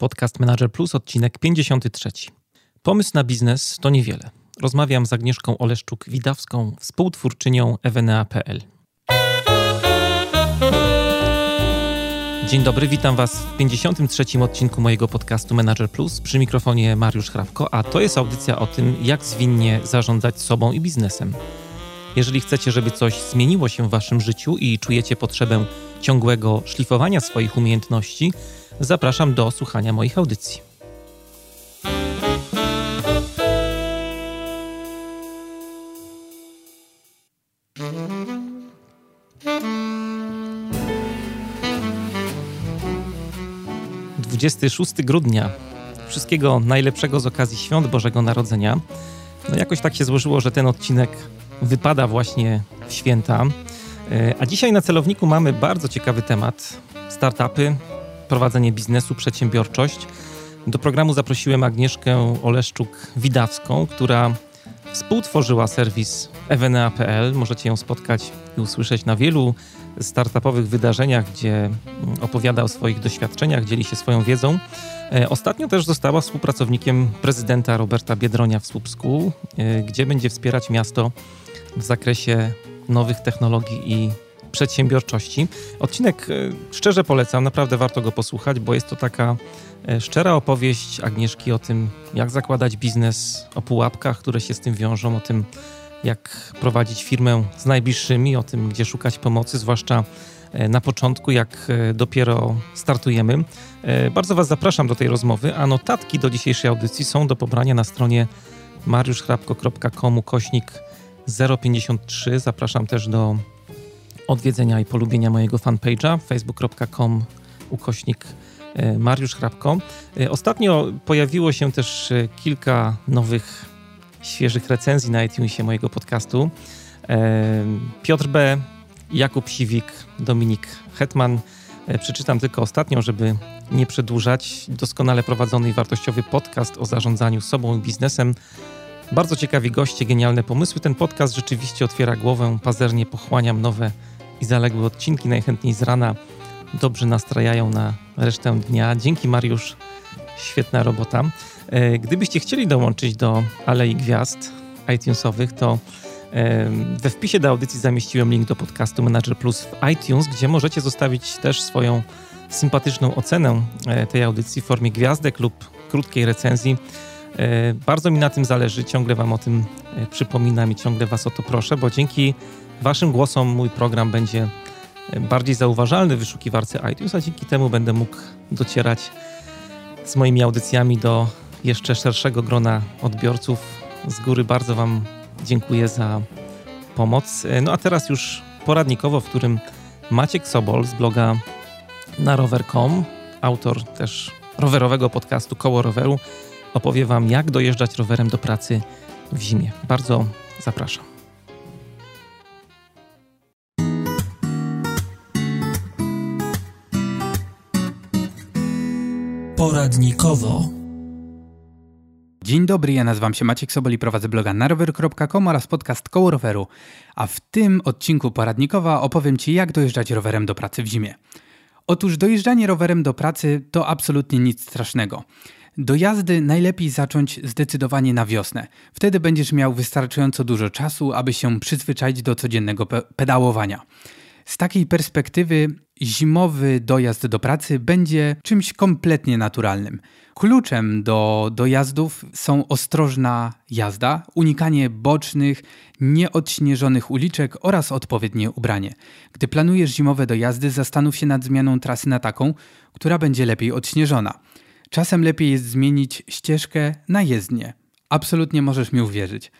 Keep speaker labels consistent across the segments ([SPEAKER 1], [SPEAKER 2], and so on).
[SPEAKER 1] Podcast Manager Plus, odcinek 53. Pomysł na biznes to niewiele. Rozmawiam z Agnieszką Oleszczuk-Widawską, współtwórczynią Ewenea.pl. Dzień dobry, witam Was w 53. odcinku mojego podcastu Manager Plus. Przy mikrofonie Mariusz Hrabko, a to jest audycja o tym, jak zwinnie zarządzać sobą i biznesem. Jeżeli chcecie, żeby coś zmieniło się w Waszym życiu i czujecie potrzebę ciągłego szlifowania swoich umiejętności, zapraszam do słuchania moich audycji. Dwudziesty szósty grudnia. Wszystkiego najlepszego z okazji świąt Bożego Narodzenia. No jakoś tak się złożyło, że ten odcinek wypada właśnie w święta. E, a dzisiaj na celowniku mamy bardzo ciekawy temat: startupy, prowadzenie biznesu, przedsiębiorczość. Do programu zaprosiłem Agnieszkę Oleszczuk-Widawską, która współtworzyła serwis ewenea.pl. Możecie ją spotkać i usłyszeć na wielu startupowych wydarzeniach, gdzie mm, opowiada o swoich doświadczeniach, dzieli się swoją wiedzą. E, ostatnio też została współpracownikiem prezydenta Roberta Biedronia w Słupsku, e, gdzie będzie wspierać miasto w zakresie nowych technologii i przedsiębiorczości. Odcinek e, szczerze polecam, naprawdę warto go posłuchać, bo jest to taka e, szczera opowieść Agnieszki o tym, jak zakładać biznes, o pułapkach, które się z tym wiążą, o tym, jak prowadzić firmę z najbliższymi, o tym, gdzie szukać pomocy, zwłaszcza e, na początku, jak dopiero startujemy. Bardzo Was zapraszam do tej rozmowy, a notatki do dzisiejszej audycji są do pobrania na stronie mariuszchrapko.com kośnik 053. Zapraszam też do odwiedzenia i polubienia mojego fanpage'a facebook.com ukośnik e, Mariusz Hrabko. E, ostatnio pojawiło się też e, kilka nowych, świeżych recenzji na iTunesie mojego podcastu. Piotr B., Jakub Siwik, Dominik Hetman. Przeczytam tylko ostatnią, żeby nie przedłużać. Doskonale prowadzony i wartościowy podcast o zarządzaniu sobą i biznesem bardzo ciekawi goście, genialne pomysły. Ten podcast rzeczywiście otwiera głowę, pazernie pochłaniam nowe i zaległe odcinki, najchętniej z rana. Dobrze nastrajają na resztę dnia. Dzięki Mariusz, świetna robota. E, gdybyście chcieli dołączyć do Alei Gwiazd iTunesowych, to we wpisie do audycji zamieściłem link do podcastu Manager Plus w iTunes, gdzie możecie zostawić też swoją sympatyczną ocenę e, tej audycji w formie gwiazdek lub krótkiej recenzji. E, bardzo mi na tym zależy, ciągle Wam o tym e, przypominam i ciągle Was o to proszę, bo dzięki Waszym głosom mój program będzie e, bardziej zauważalny w wyszukiwarce iTunes, a dzięki temu będę mógł docierać z moimi audycjami do jeszcze szerszego grona odbiorców. Z góry bardzo Wam dziękuję za pomoc. No a teraz już poradnikowo, w którym Maciek Sobol z bloga na rower.com, autor też rowerowego podcastu Koło Roweru, opowie Wam, jak dojeżdżać rowerem do pracy w zimie. Bardzo zapraszam.
[SPEAKER 2] Poradnikowo. Dzień dobry, ja nazywam się Maciek Sobol i prowadzę bloga narower.com oraz podcast Koło Roweru. A w tym odcinku poradnikowa opowiem Ci, jak dojeżdżać rowerem do pracy w zimie. Otóż dojeżdżanie rowerem do pracy to absolutnie nic strasznego. Do jazdy najlepiej zacząć zdecydowanie na wiosnę. Wtedy będziesz miał wystarczająco dużo czasu, aby się przyzwyczaić do codziennego pe pedałowania. Z takiej perspektywy zimowy dojazd do pracy będzie czymś kompletnie naturalnym. Kluczem do dojazdów są ostrożna jazda, unikanie bocznych, nieodśnieżonych uliczek oraz odpowiednie ubranie. Gdy planujesz zimowe dojazdy, zastanów się nad zmianą trasy na taką, która będzie lepiej odśnieżona. Czasem lepiej jest zmienić ścieżkę na jezdnię. Absolutnie możesz mi uwierzyć.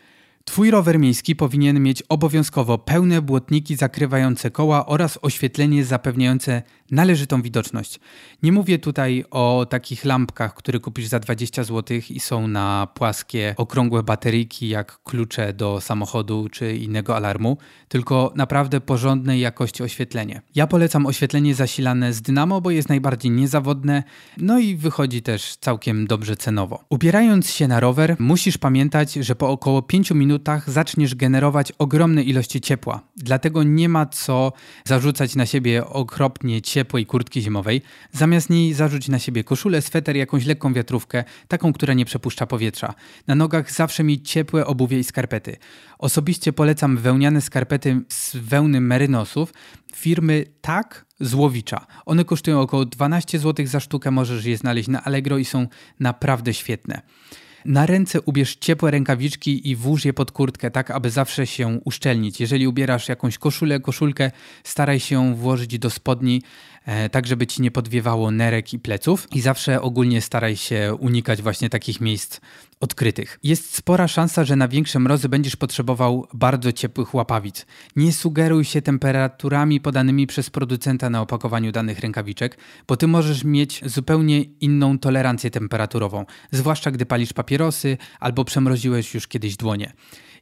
[SPEAKER 2] Twój rower miejski powinien mieć obowiązkowo pełne błotniki zakrywające koła oraz oświetlenie zapewniające należytą widoczność. Nie mówię tutaj o takich lampkach, które kupisz za 20 zł i są na płaskie, okrągłe bateryjki jak klucze do samochodu czy innego alarmu, tylko naprawdę porządnej jakości oświetlenie. Ja polecam oświetlenie zasilane z dynamo, bo jest najbardziej niezawodne, no i wychodzi też całkiem dobrze cenowo. Ubierając się na rower, musisz pamiętać, że po około 5 minutach zaczniesz generować ogromne ilości ciepła. Dlatego nie ma co zarzucać na siebie okropnie ciepło ciepłej kurtki zimowej, zamiast niej zarzuć na siebie koszulę, sweter, jakąś lekką wiatrówkę, taką, która nie przepuszcza powietrza. Na nogach zawsze mieć ciepłe obuwie i skarpety. Osobiście polecam wełniane skarpety z wełny merynosów firmy Tak Złowicza. One kosztują około 12 zł za sztukę, możesz je znaleźć na Allegro i są naprawdę świetne. Na ręce ubierz ciepłe rękawiczki i włóż je pod kurtkę, tak aby zawsze się uszczelnić. Jeżeli ubierasz jakąś koszulę, koszulkę, staraj się włożyć do spodni, tak żeby ci nie podwiewało nerek i pleców. I zawsze ogólnie staraj się unikać właśnie takich miejsc odkrytych. Jest spora szansa, że na większe mrozy będziesz potrzebował bardzo ciepłych łapawic. Nie sugeruj się temperaturami podanymi przez producenta na opakowaniu danych rękawiczek, bo ty możesz mieć zupełnie inną tolerancję temperaturową, zwłaszcza gdy palisz papierosy albo przemroziłeś już kiedyś dłonie.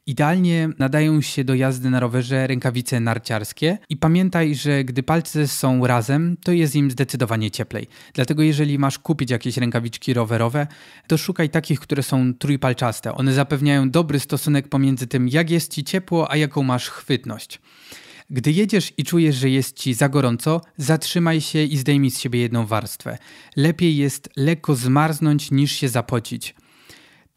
[SPEAKER 2] Idealnie nadają się do jazdy na rowerze rękawice narciarskie i pamiętaj, że gdy palce są razem, to jest im zdecydowanie cieplej. Dlatego jeżeli masz kupić jakieś rękawiczki rowerowe, to szukaj takich, które są trójpalczaste. One zapewniają dobry stosunek pomiędzy tym, jak jest ci ciepło, a jaką masz chwytność. Gdy jedziesz i czujesz, że jest ci za gorąco, zatrzymaj się i zdejmij z siebie jedną warstwę. Lepiej jest lekko zmarznąć niż się zapocić.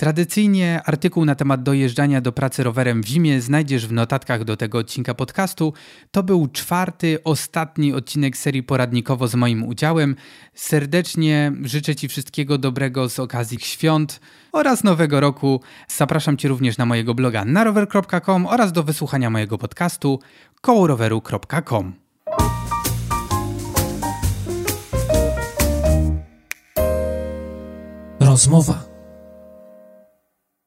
[SPEAKER 2] Tradycyjnie artykuł na temat dojeżdżania do pracy rowerem w zimie znajdziesz w notatkach do tego odcinka podcastu. To był czwarty, ostatni odcinek serii poradnikowo z moim udziałem. Serdecznie życzę Ci wszystkiego dobrego z okazji świąt oraz nowego roku. Zapraszam Cię również na mojego bloga narower.com oraz do wysłuchania mojego podcastu kołoroweru.com.
[SPEAKER 1] Rozmowa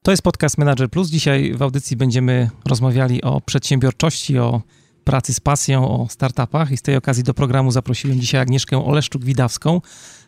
[SPEAKER 1] to jest podcast Manager Plus. Dzisiaj w audycji będziemy rozmawiali o przedsiębiorczości, o pracy z pasją, o startupach i z tej okazji do programu zaprosiłem dzisiaj Agnieszkę Oleszczuk-Widawską,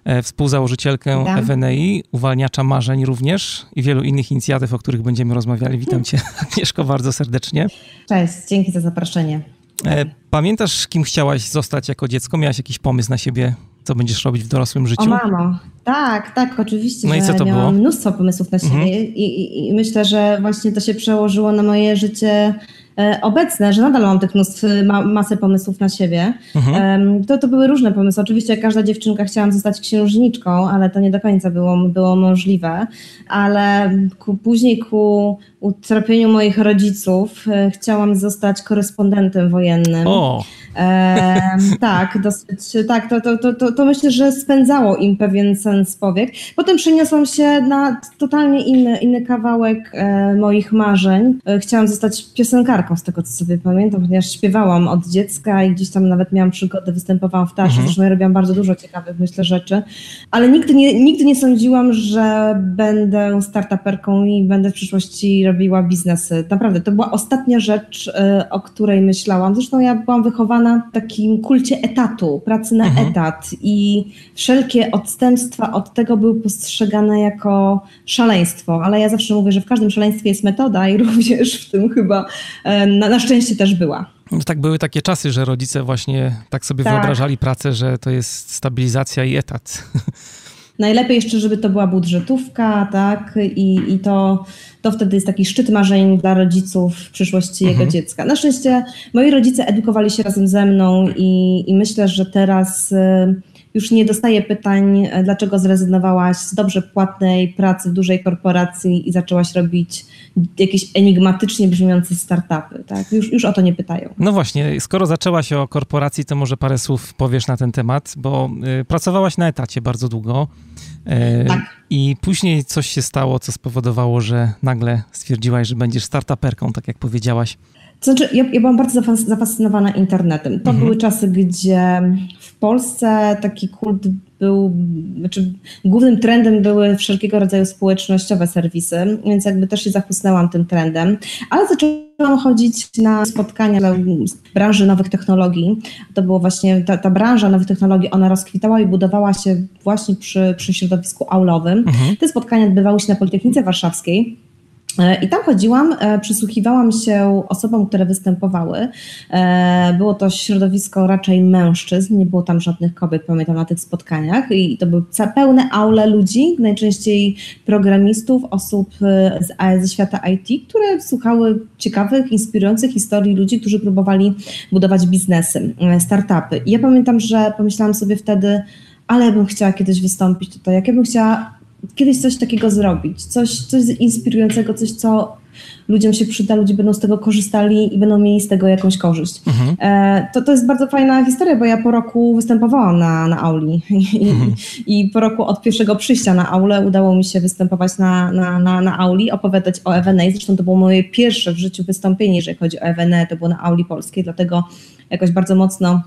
[SPEAKER 1] e, współzałożycielkę FNI, uwalniacza marzeń również i wielu innych inicjatyw, o których będziemy rozmawiali. Witam cię Agnieszko bardzo serdecznie.
[SPEAKER 3] Cześć, dzięki za zaproszenie.
[SPEAKER 1] E, pamiętasz, kim chciałaś zostać jako dziecko? Miałaś jakiś pomysł na siebie co będziesz robić w dorosłym życiu? O
[SPEAKER 3] mamo, tak, tak, oczywiście. No i co to miałam było? mnóstwo pomysłów na siebie mhm. I, i, i myślę, że właśnie to się przełożyło na moje życie E, obecne, że nadal mam tych mnóstw, ma, masę pomysłów na siebie. Mhm. To, to były różne pomysły. Oczywiście każda dziewczynka chciałam zostać księżniczką, ale to nie do końca było, było możliwe. Ale ku, później ku utrapieniu moich rodziców e, chciałam zostać korespondentem wojennym.
[SPEAKER 1] O.
[SPEAKER 3] E, tak, dosyć, tak, to, to, to, to, myślę, że spędzało im pewien sens powiek. Potem przeniosłam się na totalnie inny, inny kawałek e, moich marzeń. E, chciałam zostać piosenkarką, z tego co sobie pamiętam, ponieważ śpiewałam od dziecka i gdzieś tam nawet miałam przygodę, występowałam w teatrze, mhm. zresztą ja robiłam bardzo dużo ciekawych, myślę, rzeczy, ale nigdy nie, nigdy nie sądziłam, że będę startuperką i będę w przyszłości robiła biznesy. Naprawdę, to była ostatnia rzecz, e, o której myślałam. Zresztą ja byłam wychowana na takim kulcie etatu, pracy na mhm. etat i wszelkie odstępstwa od tego były postrzegane jako szaleństwo, ale ja zawsze mówię, że w każdym szaleństwie jest metoda i również w tym chyba e, na, na szczęście też była.
[SPEAKER 1] No tak były takie czasy, że rodzice właśnie tak sobie tak. wyobrażali pracę, że to jest stabilizacja i etat.
[SPEAKER 3] Najlepiej jeszcze, żeby to była budżetówka, tak, i, i to, to wtedy jest taki szczyt marzeń dla rodziców w przyszłości mhm. jego dziecka. Na szczęście moi rodzice edukowali się razem ze mną i, i myślę, że teraz y, już nie dostaję pytań, e, dlaczego zrezygnowałaś z dobrze płatnej pracy w dużej korporacji i zaczęłaś robić jakieś enigmatycznie brzmiące startupy. Tak? Już, już o to nie pytają.
[SPEAKER 1] No właśnie, skoro zaczęłaś o korporacji, to może parę słów powiesz na ten temat, bo y, pracowałaś na etacie bardzo długo.
[SPEAKER 3] Y, tak.
[SPEAKER 1] I później coś się stało, co spowodowało, że nagle stwierdziłaś, że będziesz startuperką, tak jak powiedziałaś.
[SPEAKER 3] To znaczy, ja, ja byłam bardzo zafascynowana internetem. To mhm. były czasy, gdzie w Polsce taki kult był, znaczy głównym trendem były wszelkiego rodzaju społecznościowe serwisy, więc jakby też się zachłysnęłam tym trendem, ale zaczęłam chodzić na spotkania dla branży nowych technologii. To było właśnie, ta, ta branża nowych technologii, ona rozkwitała i budowała się właśnie przy, przy środowisku aulowym. Mhm. Te spotkania odbywały się na Politechnice Warszawskiej I tam chodziłam, e, przysłuchiwałam się osobom, które występowały. E, było to środowisko raczej mężczyzn, nie było tam żadnych kobiet, pamiętam, na tych spotkaniach. I to były pełne aule ludzi, najczęściej programistów, osób z, ze świata IT, które słuchały ciekawych, inspirujących historii ludzi, którzy próbowali budować biznesy, startupy. I ja pamiętam, że pomyślałam sobie wtedy, ale bym chciała kiedyś wystąpić tutaj, jak ja bym chciała kiedyś coś takiego zrobić, coś, coś inspirującego, coś, co ludziom się przyda, ludzie będą z tego korzystali i będą mieli z tego jakąś korzyść. Mhm. E, to, to jest bardzo fajna historia, bo ja po roku występowałam na, na auli I, mhm. i po roku od pierwszego przyjścia na aulę udało mi się występować na, na, na, na auli, opowiadać o EWNE. Zresztą to było moje pierwsze w życiu wystąpienie, jeżeli chodzi o EWNE, to było na auli polskiej, dlatego jakoś bardzo mocno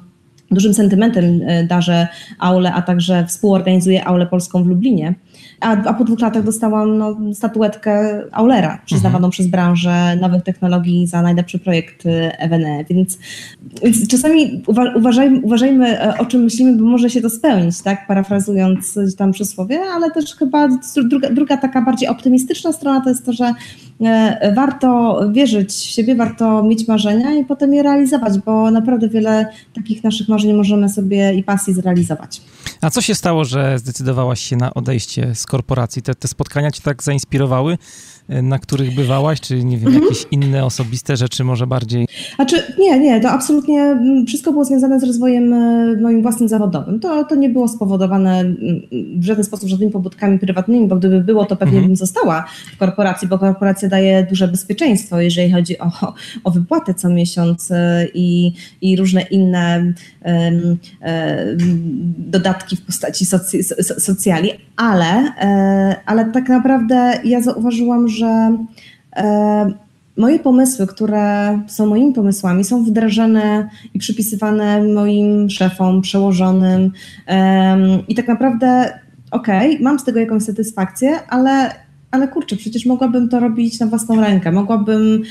[SPEAKER 3] dużym sentymentem e, darzę aulę, a także współorganizuję aulę polską w Lublinie. A, a po dwóch latach dostałam no, statuetkę Aulera, przyznawaną mhm. przez branżę nowych technologii za najlepszy projekt EWNE. Więc, więc czasami uwa uważajmy, uważajmy, e, o czym myślimy, bo może się to spełnić, tak? Parafrazując tam przysłowie, ale też chyba druga, druga taka bardziej optymistyczna strona to jest to, że e, warto wierzyć w siebie, warto mieć marzenia i potem je realizować, bo naprawdę wiele takich naszych marzeń możemy sobie i pasji zrealizować.
[SPEAKER 1] A co się stało, że zdecydowałaś się na odejście z korporacji? Te, te spotkania cię tak zainspirowały, na których bywałaś, czy nie wiem, mhm. jakieś inne osobiste rzeczy może bardziej?
[SPEAKER 3] Znaczy, nie, nie, to absolutnie mm, wszystko było związane z rozwojem e, moim własnym zawodowym. To, to nie było spowodowane mm, w żaden sposób żadnymi pobudkami prywatnymi, bo gdyby było, to pewnie mhm. bym została w korporacji, bo korporacja daje duże bezpieczeństwo, jeżeli chodzi o, o wypłatę co miesiąc e, i, i różne inne um, dodatki w postaci soc, socjali, ale, ale tak naprawdę ja zauważyłam, że że e, moje pomysły, które są moimi pomysłami, są wdrażane i przypisywane moim szefom, przełożonym. I tak naprawdę, okej, okay, mam z tego jakąś satysfakcję, ale ale kurczę, przecież mogłabym to robić na własną rękę, mogłabym,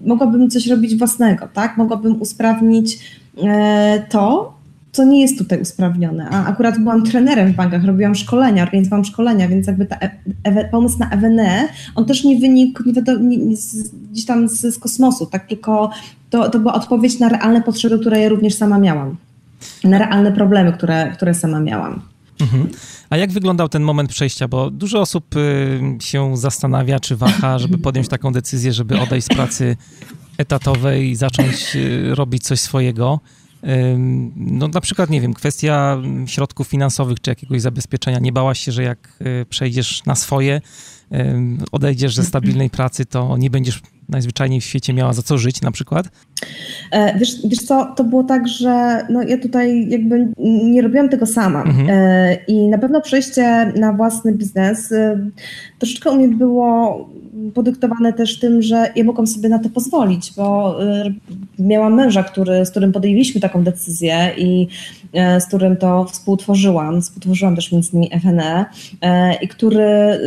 [SPEAKER 3] mogłabym coś robić własnego, tak? Mogłabym usprawnić e, to, co nie jest tutaj usprawnione. A akurat byłam trenerem w bankach, robiłam szkolenia, organizowałam szkolenia, więc jakby ta e pomysł na EWNE, on też nie wynikł nie wiadomo, nie, z, gdzieś tam z, z, kosmosu, tak tylko to, to była odpowiedź na realne potrzeby, które ja również sama miałam. Na realne problemy, które, które sama miałam.
[SPEAKER 1] Mhm. A jak wyglądał ten moment przejścia? Bo dużo osób y, się zastanawia, czy waha, żeby podjąć taką decyzję, żeby odejść z pracy etatowej i zacząć y, robić coś swojego. No na przykład, nie wiem, kwestia środków finansowych czy jakiegoś zabezpieczenia. Nie bałaś się, że jak y, przejdziesz na swoje, odejdziesz ze stabilnej pracy, to nie będziesz najzwyczajniej w świecie miała za co żyć na przykład?
[SPEAKER 3] E, wiesz, wiesz co, to było tak, że no ja tutaj jakby nie robiłam tego sama mhm. E, i na pewno przejście na własny biznes e, troszeczkę u mnie było podyktowane też tym, że ja mogłam sobie na to pozwolić, bo miałam męża, który, z którym podjęliśmy taką decyzję i z którym to współtworzyłam, współtworzyłam też między innymi FNE i który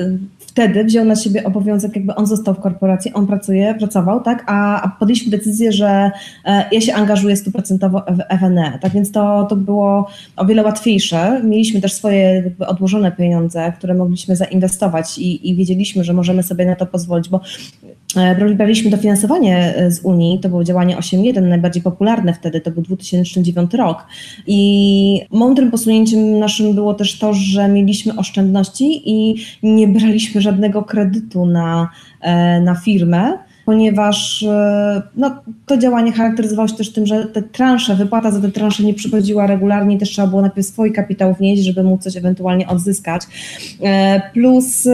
[SPEAKER 3] wtedy wziął na siebie obowiązek, jakby on został w korporacji, on pracuje, pracował, tak, a, a podjęliśmy decyzję, że e, ja się angażuję stuprocentowo w FNE, tak więc to, to było o wiele łatwiejsze. Mieliśmy też swoje jakby odłożone pieniądze, które mogliśmy zainwestować i, i wiedzieliśmy, że możemy sobie na to pozwolić, bo e, braliśmy dofinansowanie e, z Unii, to było działanie 8.1, najbardziej popularne wtedy, to był 2009 rok. I mądrym posunięciem naszym było też to, że mieliśmy oszczędności i nie braliśmy żadnego kredytu na, e, na firmę, ponieważ e, no, to działanie charakteryzowało się też tym, że te transze, wypłata za te transze nie przychodziła regularnie, też trzeba było najpierw swój kapitał wnieść, żeby móc coś ewentualnie odzyskać. E, plus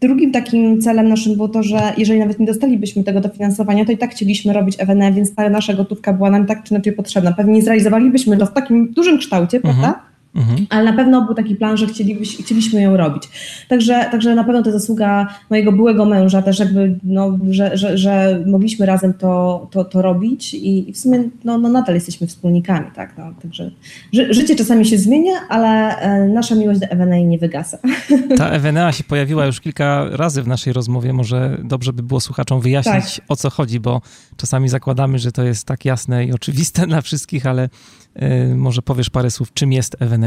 [SPEAKER 3] Drugim takim celem naszym było to, że jeżeli nawet nie dostalibyśmy tego dofinansowania, to i tak chcieliśmy robić EWN, więc ta nasza gotówka była nam tak czy inaczej potrzebna. Pewnie nie zrealizowalibyśmy to w takim dużym kształcie, mhm. prawda? Mhm. Ale na pewno był taki plan, że chcielibyśmy, chcieliśmy ją robić. Także, także na pewno to zasługa mojego byłego męża też jakby, no, że, że, że mogliśmy razem to, to, to robić i, w sumie no, no nadal jesteśmy wspólnikami, tak. No, także ży, życie czasami się zmienia, ale e, nasza miłość do Ewenea nie wygasa.
[SPEAKER 1] Ta Ewenea się pojawiła już kilka razy w naszej rozmowie. Może dobrze by było słuchaczom wyjaśnić, tak. o co chodzi, bo czasami zakładamy, że to jest tak jasne i oczywiste dla wszystkich, ale Y, może powiesz parę słów, czym jest Ewenea?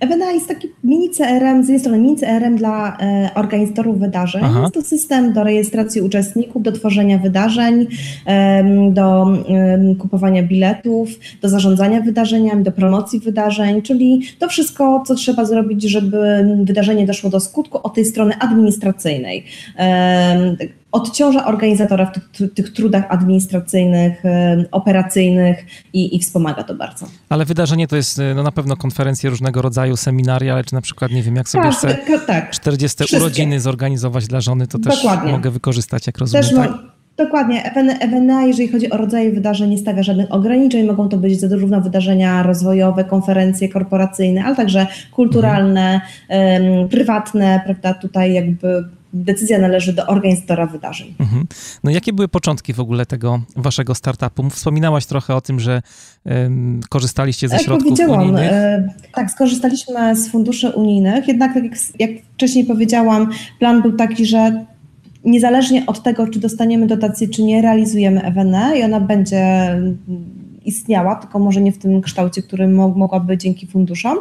[SPEAKER 3] Evena jest taki mini CRM, z jednej strony mini CRM dla e, organizatorów wydarzeń. Aha. Jest to system do rejestracji uczestników, do tworzenia wydarzeń, do kupowania biletów, do zarządzania wydarzeniami, do promocji wydarzeń, czyli to wszystko, co trzeba zrobić, żeby wydarzenie doszło do skutku od tej strony administracyjnej odciąża organizatora w tych, tych trudach administracyjnych, operacyjnych i, i, wspomaga to bardzo.
[SPEAKER 1] Ale wydarzenie to jest no, na pewno konferencje różnego rodzaju, seminaria, ale czy na przykład, nie wiem, jak sobie tak, chcę tak, 40 wszystkie. urodziny zorganizować dla żony, to też Dokładnie. mogę wykorzystać, jak rozumiem. Też tak?
[SPEAKER 3] Dokładnie. EVNA, jeżeli chodzi o rodzaje wydarzeń, nie stawia żadnych ograniczeń. Mogą to być zarówno wydarzenia rozwojowe, konferencje korporacyjne, ale także kulturalne, mhm. prywatne, prawda? Tutaj jakby decyzja należy do organizatora wydarzeń. Mhm.
[SPEAKER 1] No jakie były początki w ogóle tego waszego startupu? Wspominałaś trochę o tym, że um, korzystaliście ze środków unijnych. E,
[SPEAKER 3] tak, skorzystaliśmy z funduszy unijnych, jednak tak jak, jak wcześniej powiedziałam, plan był taki, że niezależnie od tego, czy dostaniemy dotację, czy nie, realizujemy EWNE i ona będzie istniała, tylko może nie w tym kształcie, który mogłaby dzięki funduszom.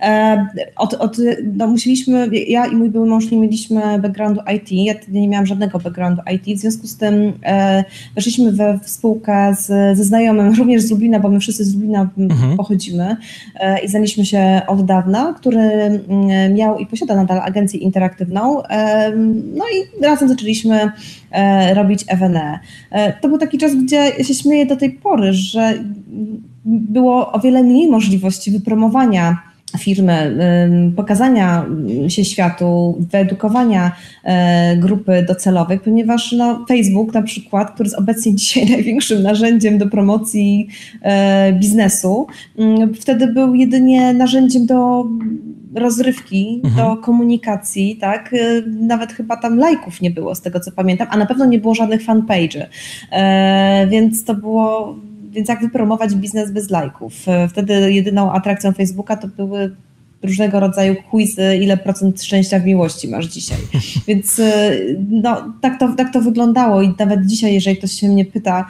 [SPEAKER 3] E, od, od, no musieliśmy, ja i mój były mąż nie mieliśmy backgroundu IT, ja nie miałam żadnego backgroundu IT, w związku z tym e, weszliśmy we spółkę z, ze znajomym, również z Lublina, bo my wszyscy z Lublina mhm. pochodzimy e, i znaliśmy się od dawna, który mm, miał i posiada nadal agencję interaktywną, no i razem zaczęliśmy robić EWNE. To był taki czas, gdzie ja się śmieję do tej pory, że było o wiele mniej możliwości wypromowania firmy, pokazania się światu, wyedukowania e, grupy docelowej, ponieważ no, Facebook na przykład, który jest obecnie dzisiaj największym narzędziem do promocji e, biznesu, wtedy był jedynie narzędziem do rozrywki, mhm. do komunikacji, tak? E, nawet chyba tam lajków nie było, z tego co pamiętam, a na pewno nie było żadnych fanpage'y, więc to było więc jak wypromować biznes bez lajków? E, wtedy jedyną atrakcją Facebooka to były różnego rodzaju quizy, ile procent szczęścia w miłości masz dzisiaj. Więc e, no, tak, to, tak to wyglądało i nawet dzisiaj, jeżeli ktoś się mnie pyta,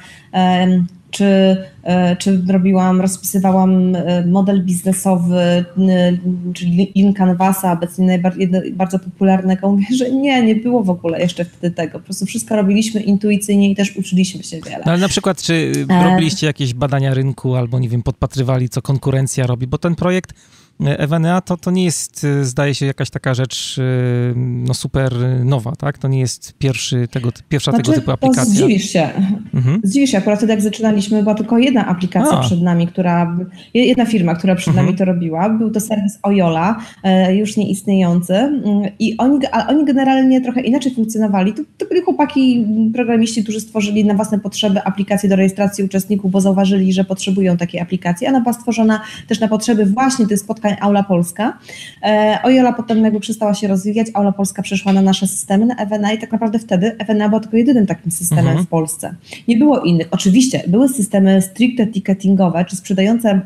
[SPEAKER 3] czy, e, czy robiłam, rozpisywałam model biznesowy, czyli Lean Canvasa, obecnie najbardziej, bardzo popularnego. Mówię, że nie, nie było w ogóle jeszcze wtedy tego. Po prostu wszystko robiliśmy intuicyjnie i też uczyliśmy się wiele.
[SPEAKER 1] No ale na przykład, czy robiliście jakieś badania rynku albo, nie wiem, podpatrywali, co konkurencja robi? Bo ten projekt Evenea to, to nie jest, y, zdaje się, jakaś taka rzecz y, no, super nowa, tak? To nie jest pierwszy tego, pierwsza znaczy, tego typu aplikacja.
[SPEAKER 3] Zdziwisz się. Mhm. Zdziwisz się. Akurat wtedy jak zaczynaliśmy, była tylko jedna aplikacja A. przed nami, która, jedna firma, która przed mhm. nami to robiła. Był to serwis Oyola, e, już nieistniejący mm, i oni, oni generalnie trochę inaczej funkcjonowali. To, to byli chłopaki, programiści, którzy stworzyli na własne potrzeby aplikację do rejestracji uczestników, bo zauważyli, że potrzebują takiej aplikacji. Ona była stworzona też na potrzeby właśnie tych spotkań Aula Polska. E, Ojola potem jakby przestała się rozwijać, Aula Polska przeszła na nasze systemy, na EWNA i tak naprawdę wtedy EWNA była tylko jedynym takim systemem mhm. w Polsce. Nie było innych. Oczywiście były systemy stricte ticketingowe, czy sprzedające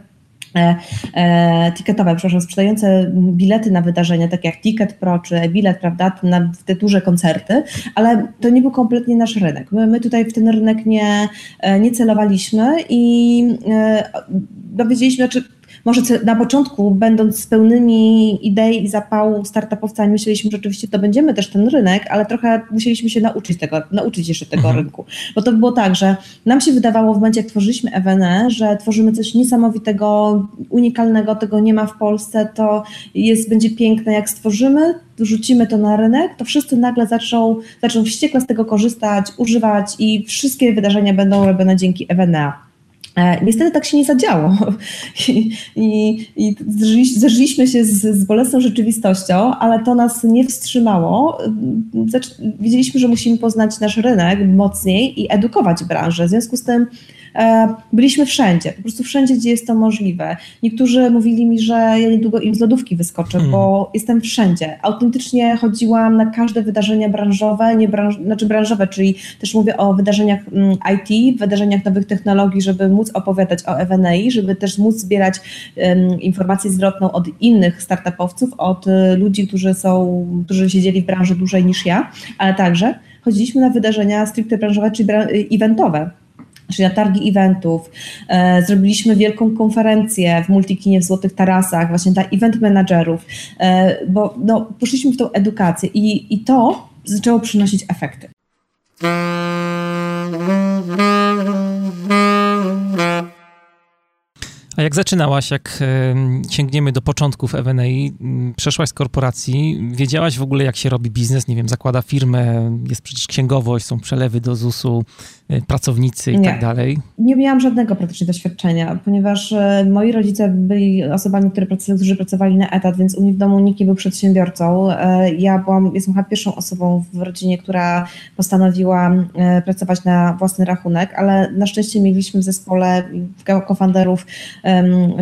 [SPEAKER 3] e, e, ticketowe, przepraszam, sprzedające bilety na wydarzenia, takie jak Ticket Pro czy e-bilet, prawda, na te duże koncerty, ale to nie był kompletnie nasz rynek. My, my tutaj w ten rynek nie, e, nie celowaliśmy i e, dowiedzieliśmy, znaczy może na początku, będąc z pełnymi idei i zapału startupowcami, myśleliśmy, że rzeczywiście to będziemy też ten rynek, ale trochę musieliśmy się nauczyć tego, nauczyć jeszcze tego mhm. rynku. Bo to było tak, że nam się wydawało w momencie, jak tworzyliśmy EWNE, że tworzymy coś niesamowitego, unikalnego, tego nie ma w Polsce, to jest, będzie piękne, jak stworzymy, rzucimy to na rynek, to wszyscy nagle zaczną, zaczną wściekle z tego korzystać, używać i wszystkie wydarzenia będą robione dzięki EWNA. E, niestety tak się nie zadziało i, i, i się z, z bolesną rzeczywistością, ale to nas nie wstrzymało. Wiedzieliśmy, że musimy poznać nasz rynek mocniej i edukować branżę. W związku z tym byliśmy wszędzie, po prostu wszędzie, gdzie jest to możliwe. Niektórzy mówili mi, że ja niedługo im z lodówki wyskoczę, bo jestem wszędzie. Autentycznie chodziłam na każde wydarzenia branżowe, nie branż, znaczy branżowe, czyli też mówię o wydarzeniach mm, IT, wydarzeniach nowych technologii, żeby móc opowiadać o EWNI, żeby też móc zbierać um, informację zwrotną od innych startupowców, od y, ludzi, którzy są, którzy siedzieli w branży dłużej niż ja, ale także chodziliśmy na wydarzenia stricte branżowe, czyli eventowe czyli na targi eventów. E, zrobiliśmy wielką konferencję w Multikinie w Złotych Tarasach, właśnie dla event managerów, e, bo no, poszliśmy w tą edukację i, i to zaczęło przynosić efekty.
[SPEAKER 1] A jak zaczynałaś, jak sięgniemy do początków mm, przeszłaś z korporacji, wiedziałaś w ogóle, jak się robi biznes, nie wiem, zakłada firmę, jest przecież księgowość, są przelewy do ZUS-u, y, pracownicy i
[SPEAKER 3] nie.
[SPEAKER 1] tak dalej?
[SPEAKER 3] Nie miałam żadnego praktycznie doświadczenia, ponieważ e, moi rodzice byli osobami, które którzy pracowali na etat, więc u mnie w domu nikt nie był przedsiębiorcą. E, ja byłam, jestem chyba pierwszą osobą w rodzinie, która postanowiła e, pracować na własny rachunek, ale na szczęście mieliśmy w zespole kofanderów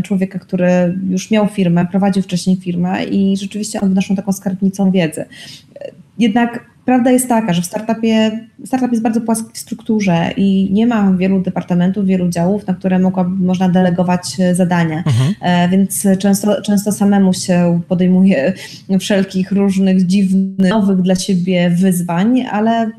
[SPEAKER 3] człowieka, który już miał firmę, prowadził wcześniej firmę i rzeczywiście on był naszą taką skarbnicą wiedzy. Jednak prawda jest taka, że w startupie, startup jest bardzo płaski w strukturze i nie ma wielu departamentów, wielu działów, na które mogła, można delegować zadania, mhm. E, więc często, często samemu się podejmuje wszelkich różnych dziwnych, nowych dla siebie wyzwań, ale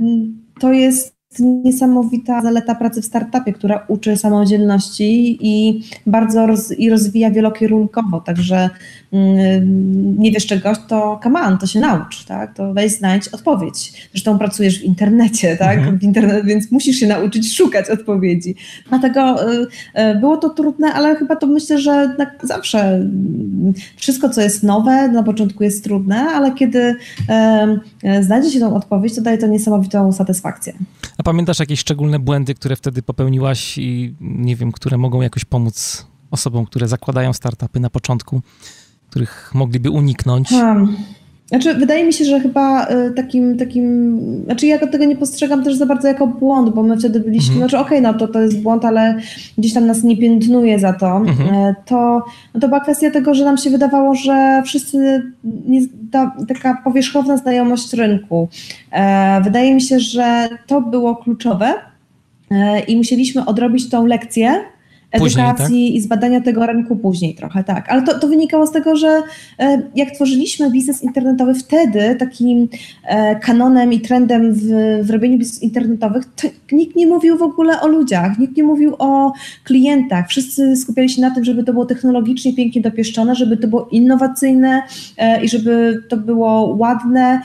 [SPEAKER 3] to jest niesamowita zaleta pracy w startupie, która uczy samodzielności i bardzo roz, i rozwija wielokierunkowo, także mm, nie wiesz czegoś, to come on, to się naucz, tak? to weź znajdź odpowiedź. Zresztą pracujesz w internecie, tak? Mhm. W internet, więc musisz się nauczyć szukać odpowiedzi. Dlatego y, y, było to trudne, ale chyba to myślę, że zawsze mm, wszystko, co jest nowe, na początku jest trudne, ale kiedy znajdzie się tą odpowiedź, to daje to niesamowitą satysfakcję.
[SPEAKER 1] A pamiętasz jakieś szczególne błędy, które wtedy popełniłaś i nie wiem, które mogą jakoś pomóc osobom, które zakładają startupy na początku, których mogliby uniknąć?
[SPEAKER 3] Hmm. Znaczy, wydaje mi się, że chyba y, takim, takim, znaczy ja tego nie postrzegam też za bardzo jako błąd, bo my wtedy byliśmy, mhm. znaczy okej, okay, no to, to jest błąd, ale gdzieś tam nas nie piętnuje za to, mhm. E, to, no to była kwestia tego, że nam się wydawało, że wszyscy, nie, ta, taka powierzchowna znajomość rynku. E, wydaje mi się, że to było kluczowe e, i musieliśmy odrobić tą lekcję, edukacji później, tak? i zbadania tego rynku później trochę, tak. Ale to, to wynikało z tego, że e, jak tworzyliśmy biznes internetowy, wtedy takim e, kanonem i trendem w, w robieniu biznesów internetowych, to nikt nie mówił w ogóle o ludziach, nikt nie mówił o klientach. Wszyscy skupiali się na tym, żeby to było technologicznie pięknie dopieszczone, żeby to było innowacyjne e, i żeby to było ładne,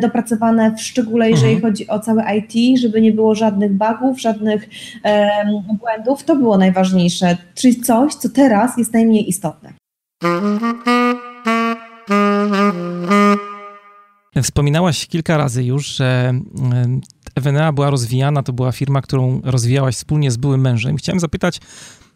[SPEAKER 3] dopracowane, w szczególe jeżeli mhm. chodzi o całe IT, żeby nie było żadnych bugów, żadnych błędów. To było najważniejsze najważniejsze, czyli coś, co teraz jest najmniej istotne.
[SPEAKER 1] Wspominałaś kilka razy już, że Evenea była rozwijana, to była firma, którą rozwijałaś wspólnie z byłym mężem. Chciałem zapytać,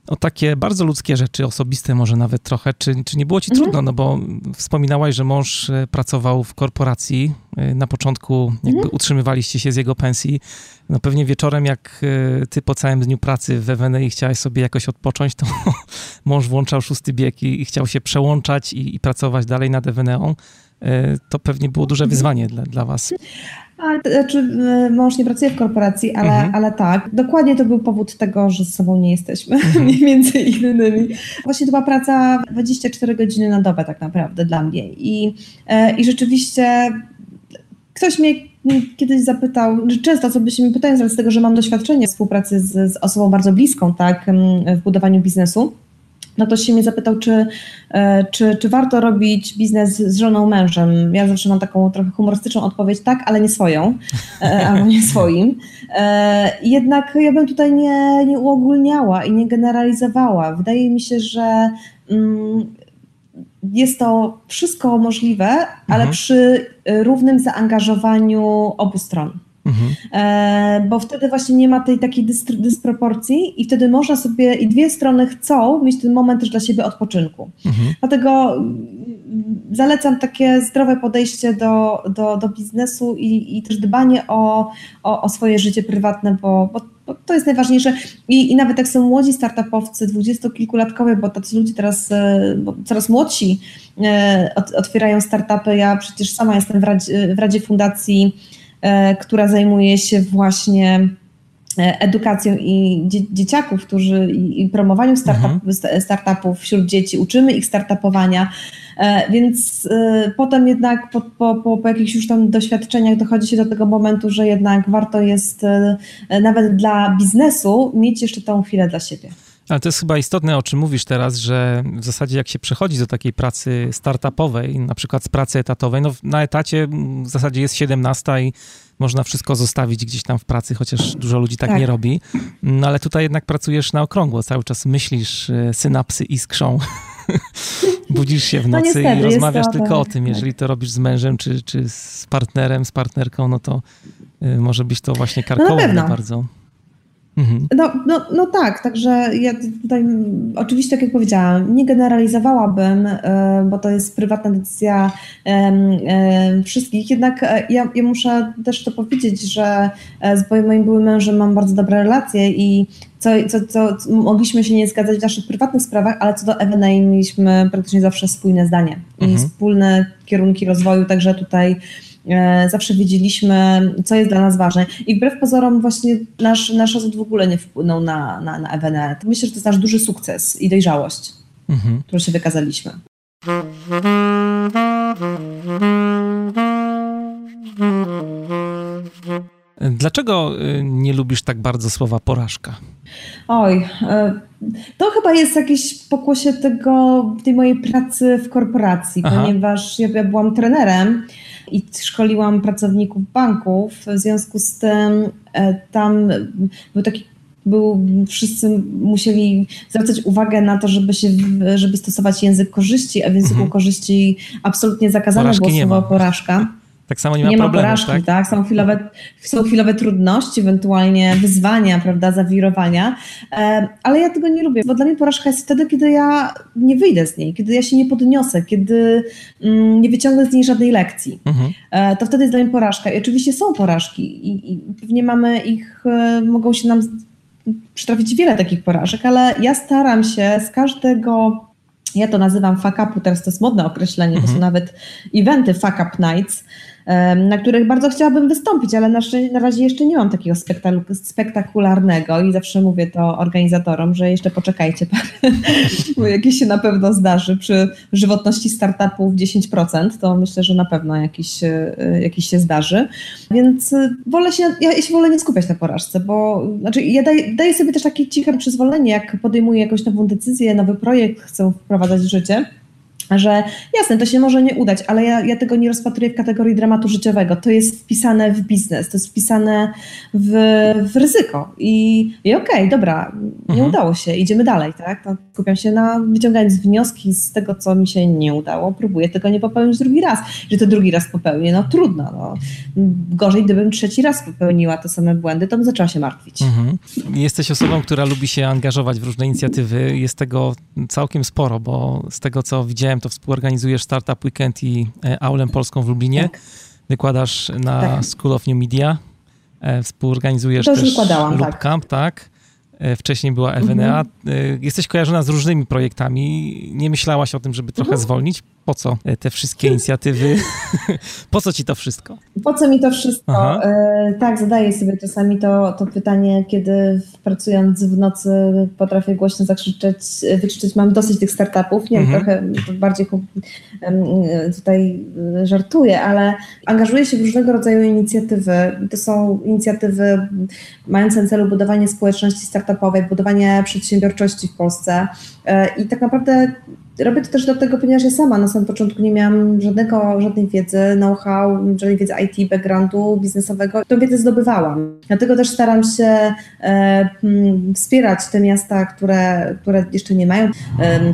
[SPEAKER 1] o takie bardzo ludzkie rzeczy, osobiste może nawet trochę. Czy, czy nie było ci mhm. trudno? No bo wspominałaś, że mąż e, pracował w korporacji. E, na początku jakby mhm. utrzymywaliście się z jego pensji. No pewnie wieczorem, jak e, ty po całym dniu pracy w Ewenei chciałeś sobie jakoś odpocząć, to mąż włączał szósty bieg i, i chciał się przełączać i, i pracować dalej nad Eweneą. To pewnie było duże mhm. wyzwanie dla, dla was.
[SPEAKER 3] A, znaczy, e, mąż nie pracuje w korporacji, ale, mhm. ale tak. Dokładnie to był powód tego, że ze sobą nie jesteśmy, mhm. między innymi. Właśnie to była praca 24 godziny na dobę tak naprawdę dla mnie. I, e, i rzeczywiście ktoś mnie kiedyś zapytał, często osoby się mi pytają z tego, że mam doświadczenie współpracy z, z osobą bardzo bliską tak, w budowaniu biznesu no to się mnie zapytał, czy, e, czy, czy warto robić biznes z żoną, mężem. Ja zawsze mam taką trochę humorystyczną odpowiedź, tak, ale nie swoją, e, albo nie swoim. E, jednak ja bym tutaj nie, nie uogólniała i nie generalizowała. Wydaje mi się, że mm, jest to wszystko możliwe, ale mhm. przy równym zaangażowaniu obu stron. Mhm. E, bo wtedy właśnie nie ma tej takiej dysproporcji i wtedy można sobie, i dwie strony chcą mieć ten moment też dla siebie odpoczynku. Mhm. Dlatego zalecam takie zdrowe podejście do, do, do biznesu i, i też dbanie o, o, o swoje życie prywatne, bo, bo, to jest najważniejsze. I, I nawet jak są młodzi startupowcy, dwudziestokilkulatkowie, bo tacy ludzie teraz, e, coraz młodsi e, otwierają startupy. Ja przecież sama jestem w Radzie, w Radzie Fundacji która zajmuje się właśnie edukacją i dzieciaków, którzy i, promowaniu startup, mhm. startupów wśród dzieci, uczymy ich startupowania. E, więc e, potem jednak po, po, po, po jakichś już tam doświadczeniach dochodzi się do tego momentu, że jednak warto jest e, nawet dla biznesu mieć jeszcze tą chwilę dla siebie.
[SPEAKER 1] Ale to jest chyba istotne, o czym mówisz teraz, że w zasadzie jak się przechodzi do takiej pracy startupowej, na przykład z pracy etatowej, no na etacie w zasadzie jest 17 i można wszystko zostawić gdzieś tam w pracy, chociaż dużo ludzi tak, tak. nie robi. No ale tutaj jednak pracujesz na okrągło, cały czas myślisz, synapsy iskrzą. budzisz się w no nocy no i rozmawiasz tylko o tym. Jeżeli to robisz z mężem czy, czy z partnerem, z partnerką, no to y, może być to właśnie no karkołomne no bardzo.
[SPEAKER 3] Mhm. No, no, no tak, także ja tutaj oczywiście, tak jak powiedziałam, nie generalizowałabym, y, bo to jest prywatna decyzja wszystkich, jednak e, ja, ja muszę też to powiedzieć, że e, z moim byłym mężem mam bardzo dobre relacje i co, co, co, mogliśmy się nie zgadzać w naszych prywatnych sprawach, ale co do M&A mieliśmy praktycznie zawsze spójne zdanie mhm. i wspólne kierunki rozwoju, także tutaj e, zawsze wiedzieliśmy, co jest dla nas ważne. I wbrew pozorom właśnie nasz, nasz w ogóle nie wpłynął na, na, na Evenet. Myślę, że to jest nasz duży sukces i dojrzałość, mhm. którą się wykazaliśmy.
[SPEAKER 1] Dlaczego y, nie lubisz tak bardzo słowa porażka?
[SPEAKER 3] Oj, y, to chyba jest jakieś pokłosie tego, tej mojej pracy w korporacji, Aha. ponieważ ja byłam trenerem i szkoliłam pracowników banków. W związku z tym e, tam był taki był, wszyscy musieli zwracać uwagę na to, żeby się, żeby stosować język korzyści, a w języku mhm. korzyści absolutnie zakazane Porażki było słowo porażka.
[SPEAKER 1] Tak samo nie ma nie problemu, ma porażki, tak?
[SPEAKER 3] tak? Są, chwilowe, są chwilowe trudności, ewentualnie wyzwania, prawda, zawirowania, ale ja tego nie lubię, bo dla mnie porażka jest wtedy, kiedy ja nie wyjdę z niej, kiedy ja się nie podniosę, kiedy mm, nie wyciągnę z niej żadnej lekcji. Mhm. E, to wtedy jest dla mnie porażka. I oczywiście są porażki i, i pewnie mamy ich, e, mogą się nam przytrafić wiele takich porażek, ale ja staram się z każdego ja to nazywam fuck upu, teraz to jest modne określenie, mhm. to są nawet eventy fuck up nights, na których bardzo chciałabym wystąpić, ale na, na razie jeszcze nie mam takiego spektakularnego i zawsze mówię to organizatorom, że jeszcze poczekajcie, bo jakieś się na pewno zdarzy. Przy żywotności startupów 10%, to myślę, że na pewno jakiś, e, jakiś się zdarzy. Więc wolę się, ja się wolę nie skupiać na porażce, bo znaczy ja daję, daję sobie też takie ciche przyzwolenie, jak podejmuję jakąś nową decyzję, nowy projekt chcę wprowadzać w życie że jasne, to się może nie udać, ale ja, ja tego nie rozpatruję w kategorii dramatu życiowego. To jest wpisane w biznes, to jest wpisane w, w ryzyko. I, i okej, okay, dobra, nie mhm. udało się, idziemy dalej, tak? To skupiam się na wyciągając wnioski z tego, co mi się nie udało, próbuję tego nie popełnić drugi raz. Że to drugi raz popełnię, no trudno. No. Gorzej, gdybym trzeci raz popełniła te same błędy, to bym zaczęła się martwić. Mhm.
[SPEAKER 1] Jesteś osobą, która lubi się angażować w różne inicjatywy. Jest tego całkiem sporo, bo z tego, co widziałem, to współorganizujesz Startup Weekend i e, Aulę Polską w Lublinie. Tak. Wykładasz na tak. School of New Media. E, współorganizujesz to też Loop tak. Camp, tak? E, wcześniej była EWNA. Mhm. Jesteś kojarzona z różnymi projektami. Nie myślałaś o tym, żeby trochę mhm. zwolnić? Po co te wszystkie inicjatywy? po co ci to wszystko?
[SPEAKER 3] Po co mi to wszystko? E, tak, zadaję sobie czasami to, to pytanie, kiedy pracując w nocy potrafię głośno zakrzyczeć, wykrzyczeć, mam dosyć tych startupów. Nie mhm. trochę bardziej tutaj żartuję, ale angażuję się w różnego rodzaju inicjatywy. To są inicjatywy mające na celu budowanie społeczności startupowej, budowanie przedsiębiorczości w Polsce. E, I tak naprawdę robię to też dlatego, ponieważ ja sama na samym początku nie miałam żadnego, żadnej wiedzy, know-how, żadnej wiedzy IT, backgroundu biznesowego. Tą wiedzę zdobywałam. Dlatego też staram się e, wspierać te miasta, które, które jeszcze nie mają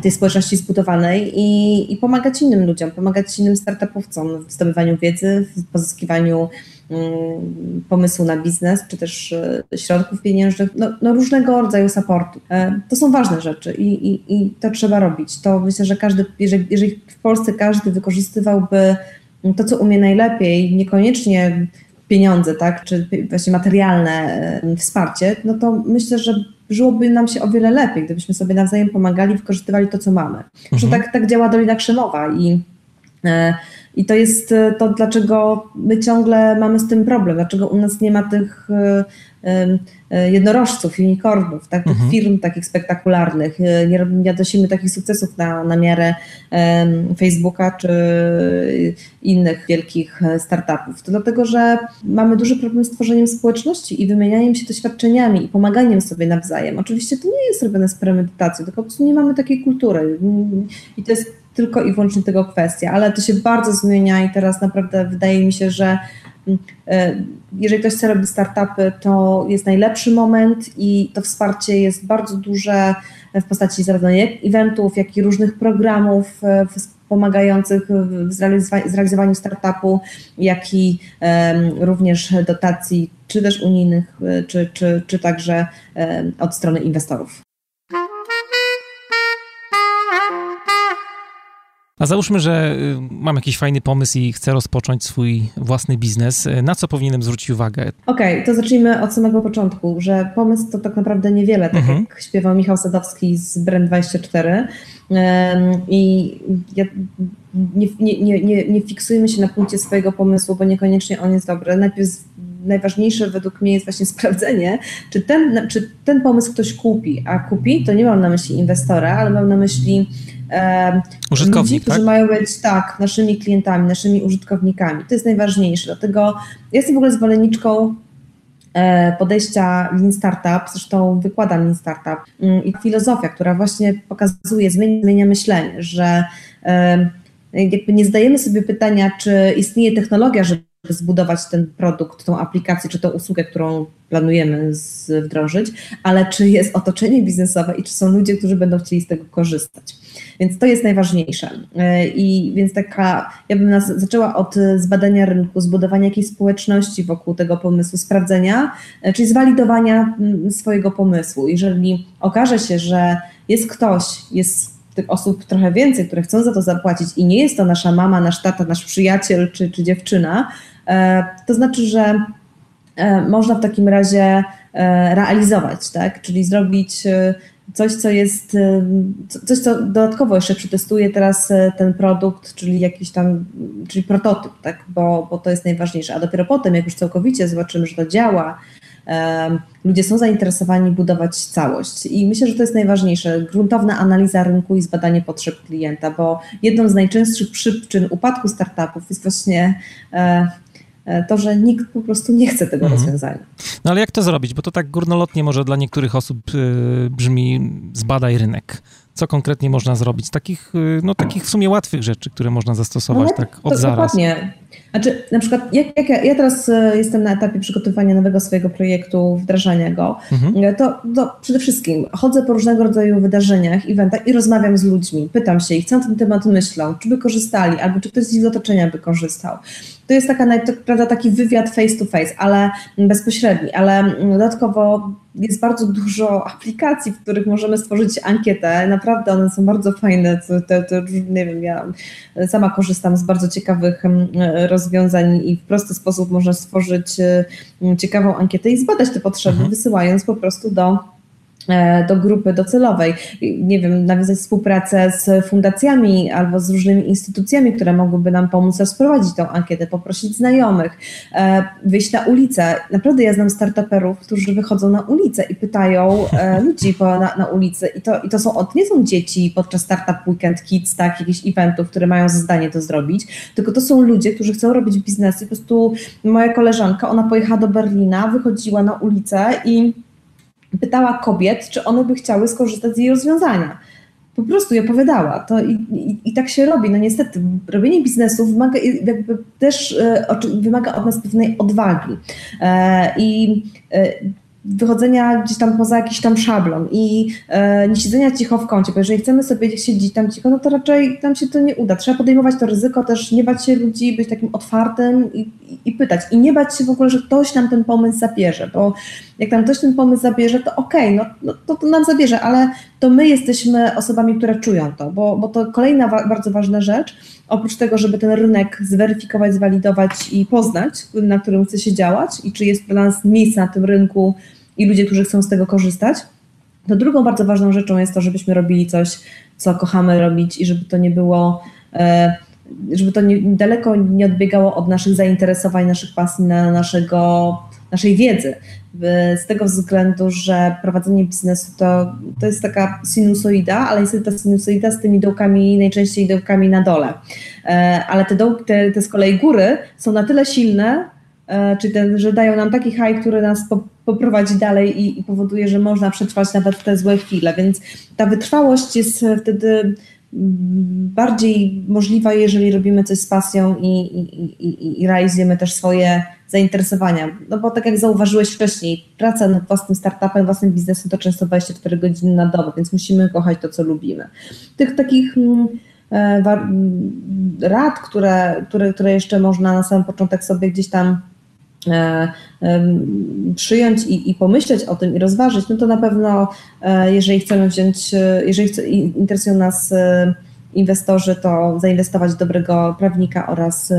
[SPEAKER 3] tej społeczności zbudowanej i, i pomagać innym ludziom, pomagać innym startupowcom w zdobywaniu wiedzy, w pozyskiwaniu pomysłu na biznes, czy też e, środków pieniężnych, no, no różnego rodzaju supportu. E, to są ważne rzeczy i, i, i to trzeba robić. To myślę, że każdy, jeżeli, jeżeli w Polsce każdy wykorzystywałby to, co umie najlepiej, niekoniecznie pieniądze, tak, czy właśnie materialne e, wsparcie, no to myślę, że żyłoby nam się o wiele lepiej, gdybyśmy sobie nawzajem pomagali, wykorzystywali to, co mamy. Mhm. Że tak, tak działa Dolina Krzemowa i i to jest e, to, dlaczego my ciągle mamy z tym problem, dlaczego u nas nie ma tych e, jednorożców, unicornów, tak, tych mhm. firm takich spektakularnych. E, nie, nie odnosimy takich sukcesów na, na miarę Facebooka czy innych wielkich e, startupów. To dlatego, że mamy duży problem z tworzeniem społeczności i wymienianiem się doświadczeniami i pomaganiem sobie nawzajem. Oczywiście to nie jest robione z premedytacją, tylko po prostu nie mamy takiej kultury i to jest tylko i wyłącznie tego kwestia, ale to się bardzo zmienia i teraz naprawdę wydaje mi się, że E, jeżeli ktoś chce robić startupy, to jest najlepszy moment i to wsparcie jest bardzo duże w postaci zarówno eventów, jak i różnych programów e, pomagających w zrealizowaniu startupu, jak i również dotacji, czy też unijnych, e, czy, czy, czy także od strony inwestorów.
[SPEAKER 1] A załóżmy, że y, mam jakiś fajny pomysł i chcę rozpocząć swój własny biznes. Na co powinienem zwrócić uwagę?
[SPEAKER 3] Okej, okay, to zacznijmy od samego początku, że pomysł to tak naprawdę niewiele, tak mhm. jak śpiewał Michał Sadowski z Brand24. I ja, nie, nie, nie, nie fiksujmy się na punkcie swojego pomysłu, bo niekoniecznie on jest dobry. Najpierw najważniejsze według mnie jest właśnie sprawdzenie, czy ten, czy ten pomysł ktoś kupi, a kupi, to nie mam na myśli inwestora, ale mam na myśli
[SPEAKER 1] e, Użytkownik, ludzi,
[SPEAKER 3] którzy
[SPEAKER 1] tak?
[SPEAKER 3] mają być tak, naszymi klientami, naszymi użytkownikami. To jest najważniejsze. Dlatego ja jestem w ogóle zwolenniczką e, podejścia Lean Startup, zresztą wykładam Lean Startup mm, i filozofia, która właśnie pokazuje, zmienia, zmienia myślenie, że jakby nie zdajemy sobie pytania, czy istnieje technologia, żeby zbudować ten produkt, tą aplikację czy tą usługę, którą planujemy wdrożyć, ale czy jest otoczenie biznesowe i czy są ludzie, którzy będą chcieli z tego korzystać. Więc to jest najważniejsze. E, I więc taka, ja bym nas zaczęła od zbadania rynku, zbudowania jakiejś społeczności wokół tego pomysłu, sprawdzenia, e, czyli zwalidowania mm, swojego pomysłu. Jeżeli okaże się, że jest ktoś, jest tych osób trochę więcej, które chcą za to zapłacić i nie jest to nasza mama, nasz tata, nasz przyjaciel czy, czy dziewczyna, e, to znaczy, że można w takim razie realizować, tak? czyli zrobić coś, co jest, coś, co dodatkowo jeszcze przetestuję teraz e, ten produkt, czyli jakiś tam, czyli prototyp, tak, bo, bo to jest najważniejsze, a dopiero potem, jak już całkowicie zobaczymy, że to działa, ludzie są zainteresowani budować całość i myślę, że to jest najważniejsze, gruntowna analiza rynku i zbadanie potrzeb klienta, bo jedną z najczęstszych przyczyn upadku startupów jest właśnie e, E, to, że nikt po prostu nie chce tego mhm. rozwiązania.
[SPEAKER 1] No ale jak to zrobić? Bo to tak górnolotnie może dla niektórych osób y, brzmi zbadaj rynek. Co konkretnie można zrobić? Takich, no, takich w sumie łatwych rzeczy, które można zastosować no, tak od to zaraz.
[SPEAKER 3] Dokładnie. Znaczy, na przykład, jak, jak ja, ja, teraz e, jestem na etapie przygotowania nowego swojego projektu, wdrażania go, mhm. E, to, to, przede wszystkim chodzę po różnego rodzaju wydarzeniach, eventach i rozmawiam z ludźmi. Pytam się ich, co na ten temat myślą, czy by korzystali, albo czy ktoś z ich otoczenia by korzystał. To jest taka, prawda, taki wywiad face to face, ale bezpośredni, ale dodatkowo jest bardzo dużo aplikacji, w których możemy stworzyć ankietę. Naprawdę one są bardzo fajne. To, to, to, nie wiem, ja sama korzystam z bardzo ciekawych rozwiązań i w prosty sposób można stworzyć ciekawą ankietę i zbadać te potrzeby, mhm. wysyłając po prostu do do grupy docelowej. Nie wiem, nawiązać współpracę z fundacjami albo z różnymi instytucjami, które mogłyby nam pomóc rozprowadzić tą ankietę, poprosić znajomych, e, wyjść na ulicę. Naprawdę ja znam startuperów, którzy wychodzą na ulicę i pytają e, ludzi po, na, na ulicy i to, i to są, nie są dzieci podczas Startup Weekend Kids, tak, jakichś eventów, które mają zadanie to zrobić, tylko to są ludzie, którzy chcą robić biznes i po prostu moja koleżanka, ona pojechała do Berlina, wychodziła na ulicę i pytała kobiet, czy one by chciały skorzystać z jej rozwiązania. Po prostu je opowiadała. To i, i, i, tak się robi. No niestety, robienie biznesu wymaga jakby też e, wymaga od nas pewnej odwagi. E, I e, wychodzenia gdzieś tam poza jakiś tam szablon i e, nie siedzenia cicho w kącie, bo jeżeli chcemy sobie siedzieć tam cicho, no to raczej nam się to nie uda. Trzeba podejmować to ryzyko, też nie bać się ludzi, być takim otwartym i, i, i pytać. I nie bać się w ogóle, że ktoś nam ten pomysł zabierze, bo jak nam ktoś ten pomysł zabierze, to okej, okay, no, no to, to, nam zabierze, ale to my jesteśmy osobami, które czują to, bo, bo to kolejna wa bardzo ważna rzecz, oprócz tego, żeby ten rynek zweryfikować, zwalidować i poznać, na którym chce się działać i czy jest dla nas miejsce na tym rynku i ludzie, którzy chcą z tego korzystać, to drugą bardzo ważną rzeczą jest to, żebyśmy robili coś, co kochamy robić i żeby to nie było, e, żeby to nie, daleko nie odbiegało od naszych zainteresowań, naszych pasji, na naszego naszej wiedzy. Z tego względu, że prowadzenie biznesu to, to jest taka sinusoida, ale jest ta sinusoida z tymi dołkami, najczęściej dołkami na dole. E, ale te, dołki, te, te z kolei góry są na tyle silne, e, czy ten, że dają nam taki high, który nas po, poprowadzi dalej i, i powoduje, że można przetrwać nawet te złe chwile. Więc ta wytrwałość jest wtedy bardziej możliwa, jeżeli robimy coś z pasją i, i, i realizujemy też swoje zainteresowania. No bo tak jak zauważyłeś wcześniej, praca nad własnym startupem, własnym biznesem to często 24 godziny na dobę, więc musimy kochać to, co lubimy. Tych takich mm, e, mm, rad, które, które, które jeszcze można na samym początek sobie gdzieś tam e, przyjąć i, i, pomyśleć o tym i rozważyć, no to na pewno e, jeżeli chcemy wziąć, jeżeli chce, interesują nas inwestorzy, to zainwestować w dobrego prawnika oraz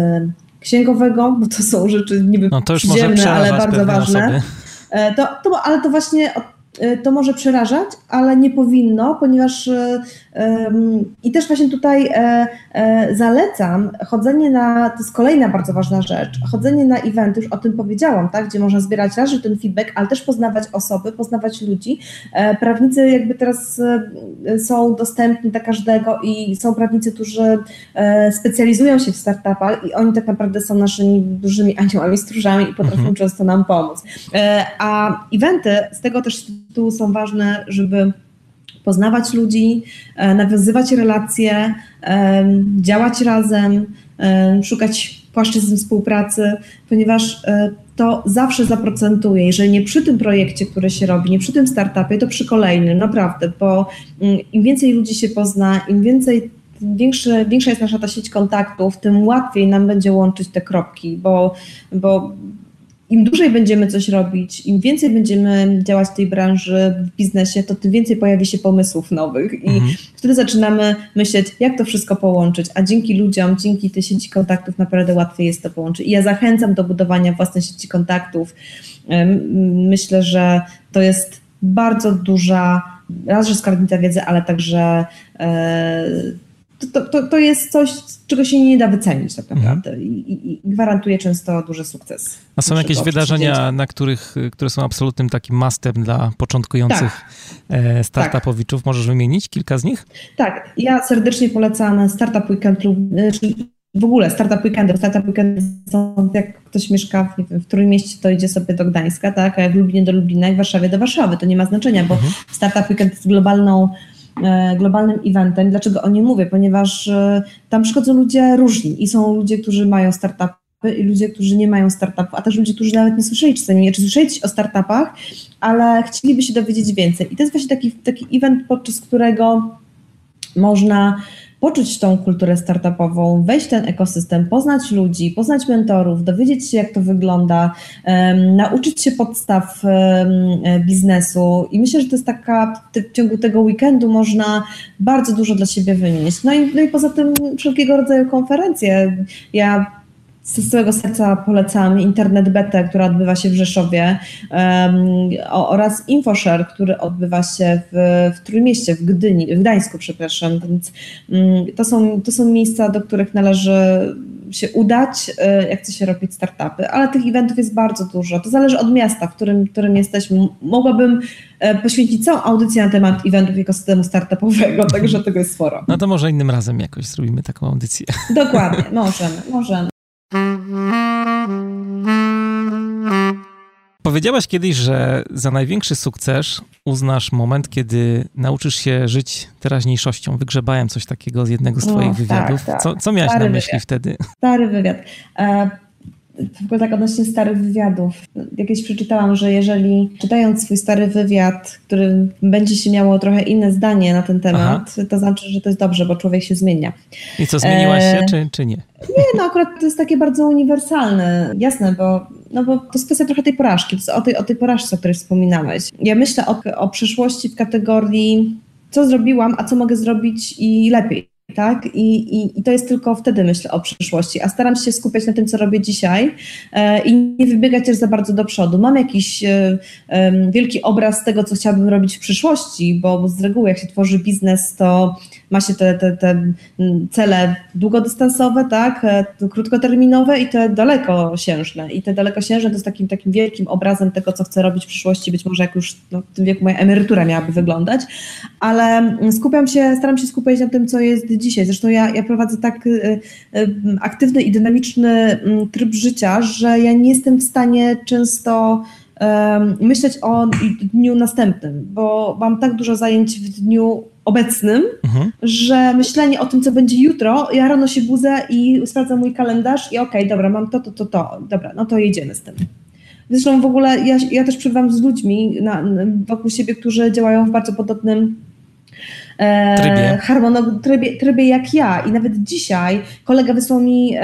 [SPEAKER 3] księgowego, bo to są rzeczy niby no to już przyziemne, ale bardzo ważne. Osoby. E, to, to, ale to właśnie to może przerażać, ale nie powinno, ponieważ e, i też właśnie tutaj e, zalecam chodzenie na, to jest kolejna bardzo ważna rzecz, chodzenie na eventy, już o tym powiedziałam, tak, gdzie można zbierać raz, ten feedback, ale też poznawać osoby, poznawać ludzi. Prawnicy jakby teraz są dostępni dla każdego i są prawnicy, którzy specjalizują się w startupach i oni tak naprawdę są naszymi dużymi aniołami, stróżami i potrafią mhm. często nam pomóc. A eventy, z tego też tu są ważne, żeby poznawać ludzi, e, nawiązywać relacje, e, działać razem, e, szukać płaszczyzn współpracy, ponieważ to zawsze zaprocentuje. Jeżeli nie przy tym projekcie, który się robi, nie przy tym startupie, to przy kolejnym, naprawdę, bo mm, im więcej ludzi się pozna, im więcej większy, większa jest nasza ta sieć kontaktów, tym łatwiej nam będzie łączyć te kropki, bo, bo im dłużej będziemy coś robić, im więcej będziemy działać w tej branży, w biznesie, to tym więcej pojawi się pomysłów nowych i mhm. wtedy zaczynamy myśleć, jak to wszystko połączyć, a dzięki ludziom, dzięki tej sieci kontaktów naprawdę łatwiej jest to połączyć. I ja zachęcam do budowania własnej sieci kontaktów. Myślę, że to jest bardzo duża, raz, że skarbnica wiedzy, ale także e, to, to, to jest coś, czego się nie da wycenić tak mhm. naprawdę mhm. I, i, gwarantuje często duży sukces.
[SPEAKER 1] A są jakieś wydarzenia, na których, które są absolutnym takim mastem dla początkujących tak. E, startupowiczów? Tak. Możesz wymienić kilka z nich?
[SPEAKER 3] Tak, ja serdecznie polecam Startup Weekend lub w ogóle Startup Weekendy. Startup Weekendy są, jak ktoś mieszka w, w Trójmieście, to idzie sobie do Gdańska, tak? a jak w Lublinie do Lublina i w Warszawie do Warszawy. To nie ma znaczenia, bo mhm. Startup Weekend jest globalną E, globalnym eventem. Dlaczego o nim mówię? Ponieważ e, tam przychodzą ludzie różni i są ludzie, którzy mają startupy i ludzie, którzy nie mają startupów, a też ludzie, którzy nawet nie słyszeli czasami, czy słyszeli o startupach, ale chcieliby się dowiedzieć więcej. I to jest właśnie taki, taki event, podczas którego można poczuć tą kulturę startupową, wejść w ten ekosystem, poznać ludzi, poznać mentorów, dowiedzieć się, jak to wygląda, nauczyć się podstaw biznesu. I myślę, że to jest taka, w ciągu tego weekendu można bardzo dużo dla siebie wynieść. No i, no i poza tym wszelkiego rodzaju konferencje. Ja z całego serca polecam Internet Betę, która odbywa się w Rzeszowie um, oraz InfoShare, który odbywa się w, w Trójmieście, w Gdyni, w Gdańsku, przepraszam, więc um, to, są, to są miejsca, do których należy się udać, e, jak chce się robić startupy, ale tych eventów jest bardzo dużo. To zależy od miasta, w którym, w którym jesteśmy. Mogłabym e, poświęcić całą audycję na temat eventów ekosystemu startupowego, także tego jest sporo.
[SPEAKER 1] No to może innym razem jakoś zrobimy taką audycję.
[SPEAKER 3] Dokładnie, możemy, możemy.
[SPEAKER 1] Powiedziałaś kiedyś, że za największy sukces uznasz moment, kiedy nauczysz się żyć teraźniejszością. Wygrzebałem coś takiego z jednego z Twoich no, wywiadów. Tak, tak. Co, co miałaś Stary na myśli wywiad. wtedy?
[SPEAKER 3] Stary wywiad. E, w ogóle tak odnośnie starych wywiadów. Jakieś przeczytałam, że jeżeli czytając swój stary wywiad, który będzie się miało trochę inne zdanie na ten temat, Aha. to znaczy, że to jest dobrze, bo człowiek się zmienia.
[SPEAKER 1] I co, zmieniłaś się, e... czy, czy nie?
[SPEAKER 3] Nie, no akurat to jest takie bardzo uniwersalne. Jasne, bo, no bo to jest kwestia trochę tej porażki, o tej, o tej porażce, o której wspominałeś. Ja myślę o, o przyszłości w kategorii co zrobiłam, a co mogę zrobić i lepiej tak? I, i, I to jest tylko wtedy myślę o przyszłości, a staram się skupiać na tym, co robię dzisiaj e, i nie wybiegać też za bardzo do przodu. Mam jakiś e, e, wielki obraz tego, co chciałabym robić w przyszłości, bo, bo z reguły jak się tworzy biznes, to ma się te, te, te cele długodystansowe, tak, krótkoterminowe i te dalekosiężne. I te dalekosiężne to jest takim, takim wielkim obrazem tego, co chcę robić w przyszłości, być może jak już no, w tym wieku moja emerytura miałaby wyglądać, ale skupiam się, staram się skupiać na tym, co jest dzisiaj. Zresztą ja, ja prowadzę tak y, y, aktywny i dynamiczny mm, tryb życia, że ja nie jestem w stanie często myśleć o dniu następnym, bo mam tak dużo zajęć w dniu obecnym, mhm. że myślenie o tym, co będzie jutro, ja rano się budzę i sprawdzam mój kalendarz i okej, okay, dobra, mam to, to, to, to, dobra, no to jedziemy z tym. Zresztą w ogóle ja, ja też przybywam z ludźmi na, wokół siebie, którzy działają w bardzo podobnym e, trybie. Harmonog, trybie, trybie jak ja. I nawet dzisiaj kolega wysłał mi e,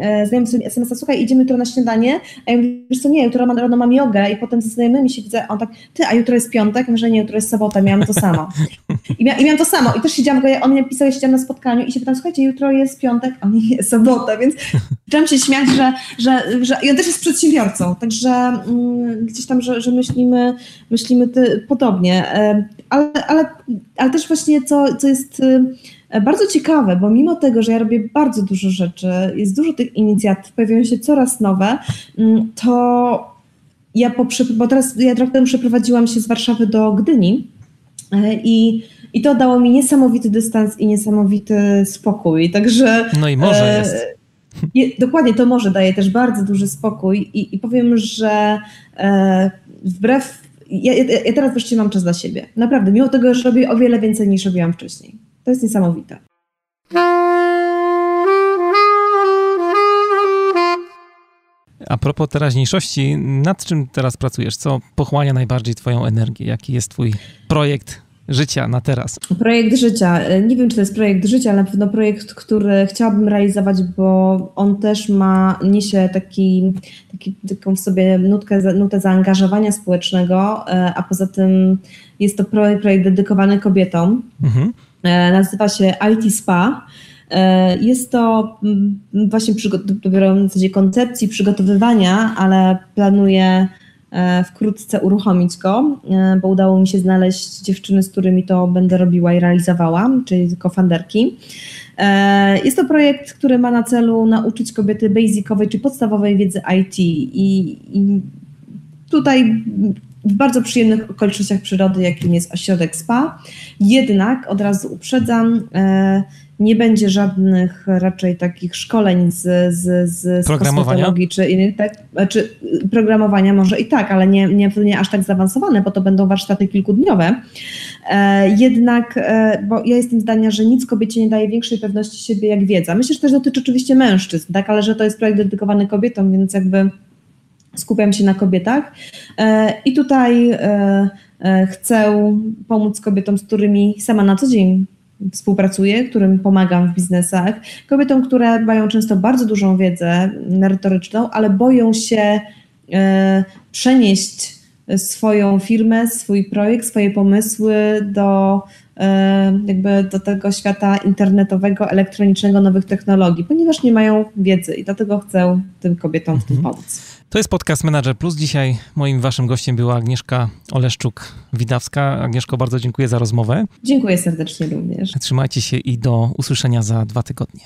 [SPEAKER 3] e, znajomy sobie SMS-a, słuchaj, idziemy jutro na śniadanie, a ja mówię, wiesz co, nie, jutro rano mam jogę i potem ze znajomymi się widzę, on tak, ty, a jutro jest piątek? Może nie, jutro jest sobota, miałam to samo. I, mia, I miałam to samo. I też siedziałam, on mnie pisał, siedziałam na spotkaniu i się pytam, słuchajcie, jutro jest piątek, a nie jest sobota, więc zaczęłam się śmiać, że, że, że i on też jest przedsiębiorcą, także mm, gdzieś tam, że, że myślimy, myślimy ty, podobnie, ale, ale, ale też właśnie co, co jest bardzo ciekawe, bo mimo tego, że ja robię bardzo dużo rzeczy, jest dużo tych inicjatyw, pojawiają się coraz nowe, mm, to ja po, bo teraz ja rok temu przeprowadziłam się z Warszawy do Gdyni i i to dało mi niesamowity dystans i niesamowity spokój. Także.
[SPEAKER 1] No i może e, jest.
[SPEAKER 3] Je, dokładnie, to może daje też bardzo duży spokój i, i powiem, że e, wbrew. Ja, ja, teraz wreszcie mam czas dla siebie. Naprawdę, mimo tego, że robię o wiele więcej niż robiłam wcześniej. To jest niesamowite.
[SPEAKER 1] A propos teraźniejszości, nad czym teraz pracujesz? Co pochłania najbardziej Twoją energię? Jaki jest Twój projekt życia na teraz?
[SPEAKER 3] Projekt życia. Nie wiem, czy to jest projekt życia, ale na pewno projekt, który chciałabym realizować, bo on też ma, niesie taki, taki, taką w sobie nutkę, nutę zaangażowania społecznego, e, a poza tym jest to projekt, projekt dedykowany kobietom. Mhm. E, nazywa się IT Spa. E, jest to mm, właśnie dopiero w zasadzie koncepcji przygotowywania, ale planuję E, wkrótce uruchomić go, e, bo udało mi się znaleźć dziewczyny, z którymi to będę robiła i realizowała, czyli kofanderki. Jest to projekt, który ma na celu nauczyć kobiety basicowej czy podstawowej wiedzy IT i, i tutaj w bardzo przyjemnych okolicznościach przyrody, jakim jest ośrodek SPA. Jednak od razu uprzedzam, nie będzie żadnych raczej takich szkoleń z, z, z,
[SPEAKER 1] programowania?
[SPEAKER 3] czy innych, tak, czy programowania może i tak, ale nie, nie, nie aż tak zaawansowane, bo to będą warsztaty kilkudniowe. E, jednak, e, bo ja jestem zdania, że nic kobiecie nie daje większej pewności siebie jak wiedza. Myślę, że też dotyczy oczywiście mężczyzn, tak, ale że to jest projekt dedykowany kobietom, więc jakby skupiam się na kobietach. E, I tutaj chcę pomóc kobietom, z którymi sama na co dzień współpracuję, którym pomagam w biznesach, kobietom, które mają często bardzo dużą wiedzę merytoryczną, ale boją się e, przenieść swoją firmę, swój projekt, swoje pomysły do e, jakby do tego świata internetowego, elektronicznego, nowych technologii, ponieważ nie mają wiedzy i dlatego chcę tym kobietom w tym mhm. pomóc.
[SPEAKER 1] To jest podcast Manager Plus. Dzisiaj moim waszym gościem była Agnieszka Oleszczuk-Widawska. Agnieszko, bardzo dziękuję za rozmowę.
[SPEAKER 3] Dziękuję serdecznie również.
[SPEAKER 1] Trzymajcie się i do usłyszenia za dwa tygodnie.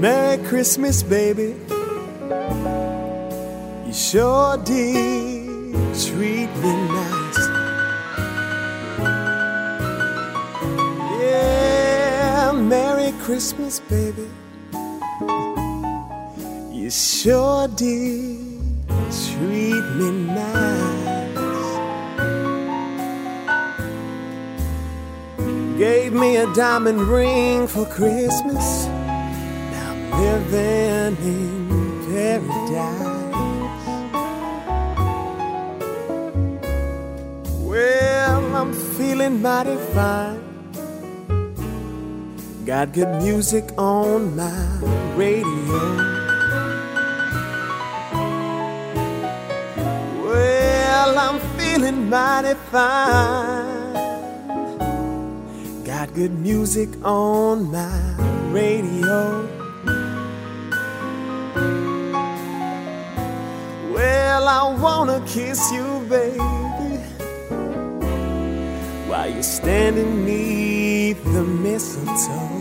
[SPEAKER 1] Merry Christmas, baby. Sure did treat me nice. Yeah, Merry Christmas, baby. You sure did treat me nice. Gave me a diamond ring for Christmas. Now I'm living in paradise. Feeling mighty fine. Got good music on my radio. Well, I'm feeling mighty fine. Got
[SPEAKER 4] good music on my radio. Well, I wanna kiss you, baby, while you're standing neath the mistletoe.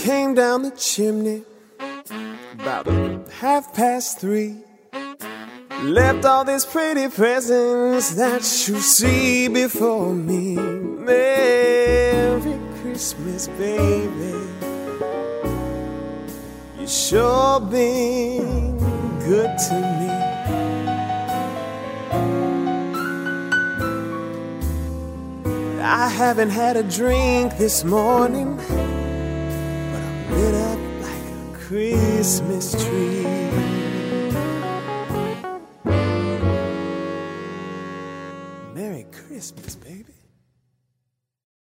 [SPEAKER 4] Came down the chimney about half past three. Left all these pretty presents that you see before me. Merry Christmas, baby. You sure been good to me. I haven't had a drink this morning lit up like a Christmas tree. Merry Christmas, baby.